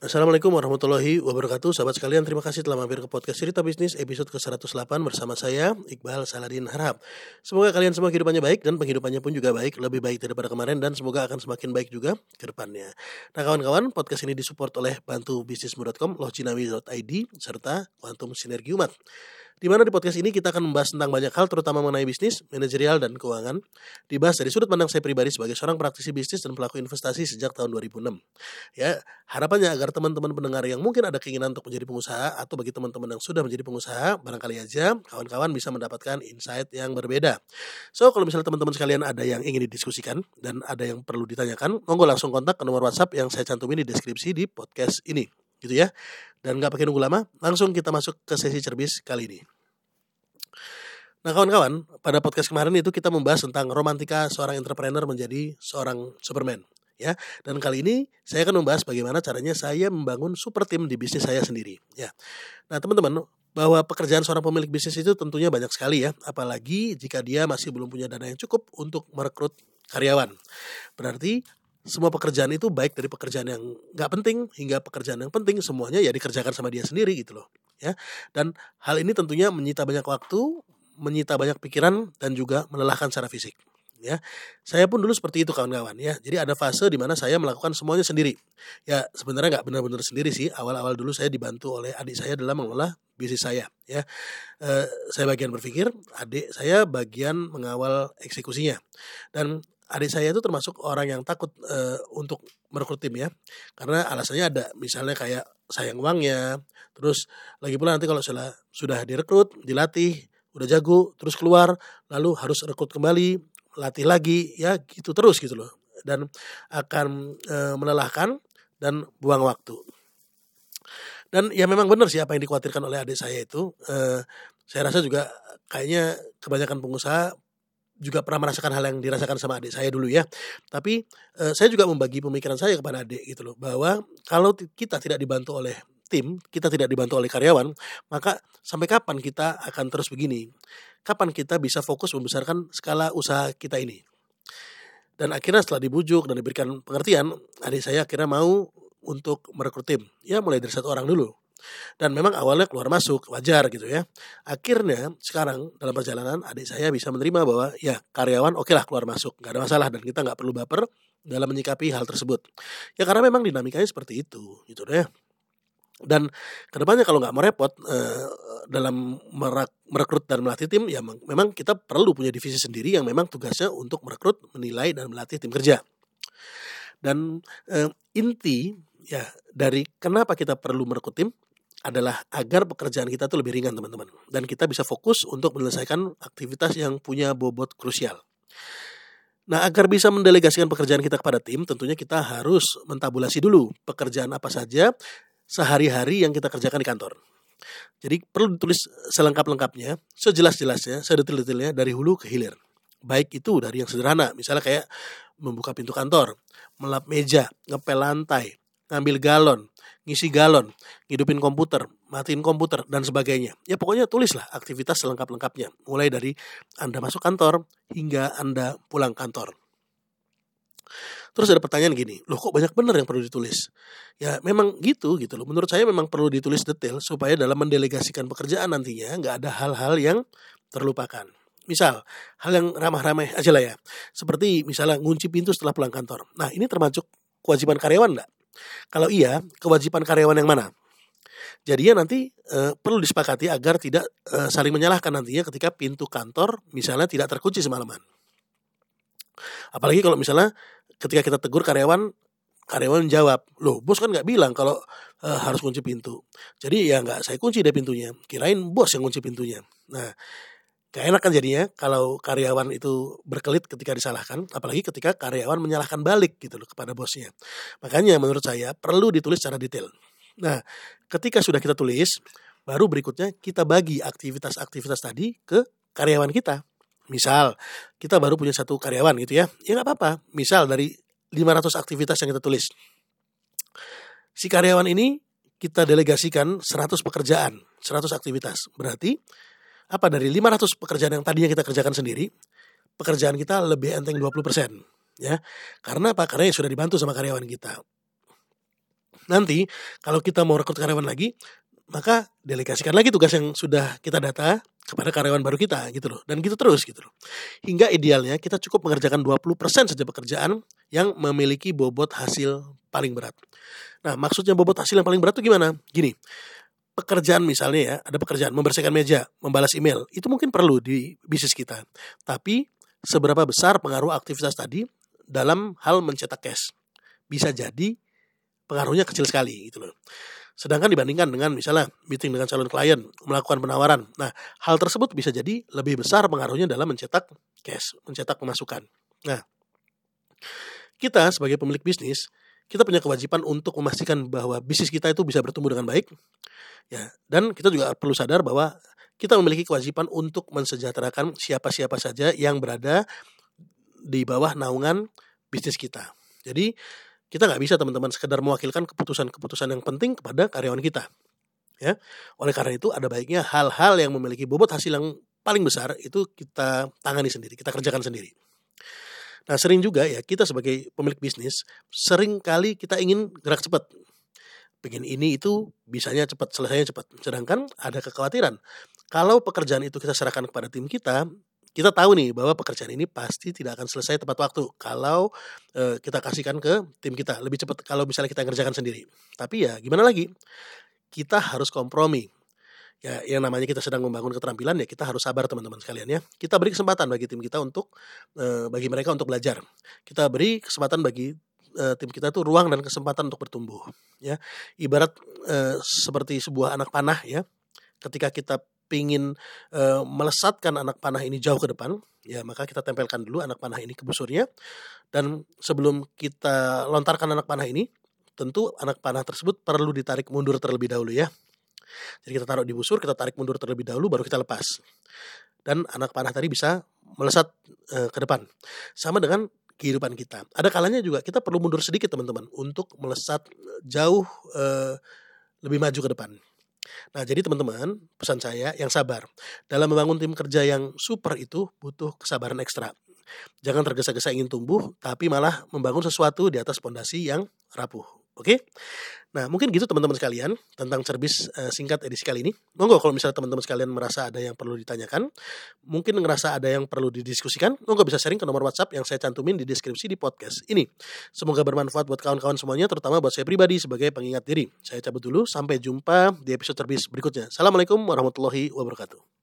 Assalamualaikum warahmatullahi wabarakatuh Sahabat sekalian terima kasih telah mampir ke podcast Cerita Bisnis episode ke-108 bersama saya Iqbal Saladin Harap Semoga kalian semua kehidupannya baik dan penghidupannya pun juga baik Lebih baik daripada kemarin dan semoga akan semakin baik juga ke depannya Nah kawan-kawan podcast ini disupport oleh bantubisnismu.com, lohcinawi.id serta Quantum Sinergi Umat di mana di podcast ini kita akan membahas tentang banyak hal terutama mengenai bisnis, manajerial dan keuangan. Dibahas dari sudut pandang saya pribadi sebagai seorang praktisi bisnis dan pelaku investasi sejak tahun 2006. Ya, harapannya agar teman-teman pendengar yang mungkin ada keinginan untuk menjadi pengusaha atau bagi teman-teman yang sudah menjadi pengusaha, barangkali aja kawan-kawan bisa mendapatkan insight yang berbeda. So, kalau misalnya teman-teman sekalian ada yang ingin didiskusikan dan ada yang perlu ditanyakan, monggo langsung kontak ke nomor WhatsApp yang saya cantumin di deskripsi di podcast ini gitu ya. Dan nggak pakai nunggu lama, langsung kita masuk ke sesi cerbis kali ini. Nah kawan-kawan, pada podcast kemarin itu kita membahas tentang romantika seorang entrepreneur menjadi seorang Superman. Ya, dan kali ini saya akan membahas bagaimana caranya saya membangun super tim di bisnis saya sendiri. Ya, nah teman-teman, bahwa pekerjaan seorang pemilik bisnis itu tentunya banyak sekali ya, apalagi jika dia masih belum punya dana yang cukup untuk merekrut karyawan. Berarti semua pekerjaan itu baik dari pekerjaan yang nggak penting hingga pekerjaan yang penting semuanya ya dikerjakan sama dia sendiri gitu loh ya dan hal ini tentunya menyita banyak waktu menyita banyak pikiran dan juga melelahkan secara fisik ya. Saya pun dulu seperti itu kawan-kawan ya. Jadi ada fase di mana saya melakukan semuanya sendiri. Ya sebenarnya nggak benar-benar sendiri sih. Awal-awal dulu saya dibantu oleh adik saya dalam mengelola bisnis saya ya. E, saya bagian berpikir adik saya bagian mengawal eksekusinya. Dan adik saya itu termasuk orang yang takut uh, untuk merekrut tim ya. Karena alasannya ada misalnya kayak sayang uangnya terus lagi pula nanti kalau sudah sudah direkrut dilatih udah jago terus keluar lalu harus rekrut kembali latih lagi ya gitu terus gitu loh dan akan e, melelahkan dan buang waktu dan ya memang benar sih apa yang dikhawatirkan oleh adik saya itu e, saya rasa juga kayaknya kebanyakan pengusaha juga pernah merasakan hal yang dirasakan sama adik saya dulu ya. Tapi eh, saya juga membagi pemikiran saya kepada adik gitu loh bahwa kalau kita tidak dibantu oleh tim, kita tidak dibantu oleh karyawan, maka sampai kapan kita akan terus begini? Kapan kita bisa fokus membesarkan skala usaha kita ini? Dan akhirnya setelah dibujuk dan diberikan pengertian, adik saya akhirnya mau untuk merekrut tim. Ya mulai dari satu orang dulu. Dan memang awalnya keluar masuk, wajar gitu ya. Akhirnya sekarang dalam perjalanan adik saya bisa menerima bahwa ya karyawan oke okay lah keluar masuk, nggak ada masalah dan kita nggak perlu baper dalam menyikapi hal tersebut. Ya karena memang dinamikanya seperti itu gitu deh. Dan ke depannya kalau nggak mau repot eh, dalam merak, merekrut dan melatih tim, ya memang kita perlu punya divisi sendiri yang memang tugasnya untuk merekrut, menilai dan melatih tim kerja. Dan eh, inti ya dari kenapa kita perlu merekrut tim adalah agar pekerjaan kita itu lebih ringan teman-teman dan kita bisa fokus untuk menyelesaikan aktivitas yang punya bobot krusial. Nah, agar bisa mendelegasikan pekerjaan kita kepada tim, tentunya kita harus mentabulasi dulu pekerjaan apa saja sehari-hari yang kita kerjakan di kantor. Jadi perlu ditulis selengkap-lengkapnya, sejelas-jelasnya, sedetil-detilnya dari hulu ke hilir. Baik itu dari yang sederhana, misalnya kayak membuka pintu kantor, melap meja, ngepel lantai, ngambil galon, ngisi galon, ngidupin komputer, matiin komputer, dan sebagainya. Ya pokoknya tulislah aktivitas selengkap-lengkapnya. Mulai dari Anda masuk kantor hingga Anda pulang kantor. Terus ada pertanyaan gini, loh kok banyak benar yang perlu ditulis? Ya memang gitu gitu loh. Menurut saya memang perlu ditulis detail supaya dalam mendelegasikan pekerjaan nantinya nggak ada hal-hal yang terlupakan. Misal, hal yang ramah-ramah aja lah ya. Seperti misalnya ngunci pintu setelah pulang kantor. Nah ini termasuk kewajiban karyawan nggak? Kalau iya, kewajiban karyawan yang mana? Jadinya nanti e, perlu disepakati agar tidak e, saling menyalahkan nantinya ketika pintu kantor misalnya tidak terkunci semalaman. Apalagi kalau misalnya ketika kita tegur karyawan, karyawan jawab, loh bos kan nggak bilang kalau e, harus kunci pintu. Jadi ya nggak saya kunci deh pintunya. Kirain bos yang kunci pintunya. Nah Gak enak kan jadinya kalau karyawan itu berkelit ketika disalahkan, apalagi ketika karyawan menyalahkan balik gitu loh kepada bosnya. Makanya menurut saya perlu ditulis secara detail. Nah, ketika sudah kita tulis, baru berikutnya kita bagi aktivitas-aktivitas tadi ke karyawan kita. Misal, kita baru punya satu karyawan gitu ya, ya nggak apa-apa. Misal dari 500 aktivitas yang kita tulis. Si karyawan ini kita delegasikan 100 pekerjaan, 100 aktivitas. Berarti apa dari 500 pekerjaan yang tadinya kita kerjakan sendiri, pekerjaan kita lebih enteng 20%, ya. Karena apa? Karena yang sudah dibantu sama karyawan kita. Nanti kalau kita mau rekrut karyawan lagi, maka delegasikan lagi tugas yang sudah kita data kepada karyawan baru kita gitu loh. Dan gitu terus gitu loh. Hingga idealnya kita cukup mengerjakan 20% saja pekerjaan yang memiliki bobot hasil paling berat. Nah, maksudnya bobot hasil yang paling berat itu gimana? Gini, pekerjaan misalnya ya, ada pekerjaan membersihkan meja, membalas email, itu mungkin perlu di bisnis kita. Tapi seberapa besar pengaruh aktivitas tadi dalam hal mencetak cash? Bisa jadi pengaruhnya kecil sekali gitu loh. Sedangkan dibandingkan dengan misalnya meeting dengan calon klien, melakukan penawaran. Nah, hal tersebut bisa jadi lebih besar pengaruhnya dalam mencetak cash, mencetak pemasukan. Nah, kita sebagai pemilik bisnis, kita punya kewajiban untuk memastikan bahwa bisnis kita itu bisa bertumbuh dengan baik. Ya, dan kita juga perlu sadar bahwa kita memiliki kewajiban untuk mensejahterakan siapa-siapa saja yang berada di bawah naungan bisnis kita. Jadi kita nggak bisa teman-teman sekedar mewakilkan keputusan-keputusan yang penting kepada karyawan kita. Ya, oleh karena itu ada baiknya hal-hal yang memiliki bobot hasil yang paling besar itu kita tangani sendiri, kita kerjakan sendiri. Nah sering juga ya kita sebagai pemilik bisnis sering kali kita ingin gerak cepat. Pengen ini itu bisanya cepat, selesainya cepat. Sedangkan ada kekhawatiran kalau pekerjaan itu kita serahkan kepada tim kita, kita tahu nih bahwa pekerjaan ini pasti tidak akan selesai tepat waktu kalau e, kita kasihkan ke tim kita lebih cepat kalau misalnya kita ngerjakan sendiri. Tapi ya gimana lagi? Kita harus kompromi. Ya, yang namanya kita sedang membangun keterampilan ya kita harus sabar teman-teman sekalian ya. Kita beri kesempatan bagi tim kita untuk e, bagi mereka untuk belajar. Kita beri kesempatan bagi tim kita tuh ruang dan kesempatan untuk bertumbuh ya. Ibarat e, seperti sebuah anak panah ya. Ketika kita pingin e, melesatkan anak panah ini jauh ke depan, ya maka kita tempelkan dulu anak panah ini ke busurnya. Dan sebelum kita lontarkan anak panah ini, tentu anak panah tersebut perlu ditarik mundur terlebih dahulu ya. Jadi kita taruh di busur, kita tarik mundur terlebih dahulu, baru kita lepas. Dan anak panah tadi bisa melesat e, ke depan. Sama dengan kehidupan kita. Ada kalanya juga kita perlu mundur sedikit teman-teman untuk melesat jauh e, lebih maju ke depan. Nah, jadi teman-teman, pesan saya yang sabar. Dalam membangun tim kerja yang super itu butuh kesabaran ekstra. Jangan tergesa-gesa ingin tumbuh, tapi malah membangun sesuatu di atas pondasi yang rapuh. Oke? Nah, mungkin gitu teman-teman sekalian tentang cerbis uh, singkat edisi kali ini. Monggo kalau misalnya teman-teman sekalian merasa ada yang perlu ditanyakan, mungkin ngerasa ada yang perlu didiskusikan, monggo bisa sharing ke nomor WhatsApp yang saya cantumin di deskripsi di podcast ini. Semoga bermanfaat buat kawan-kawan semuanya, terutama buat saya pribadi sebagai pengingat diri. Saya cabut dulu, sampai jumpa di episode cerbis berikutnya. Assalamualaikum warahmatullahi wabarakatuh.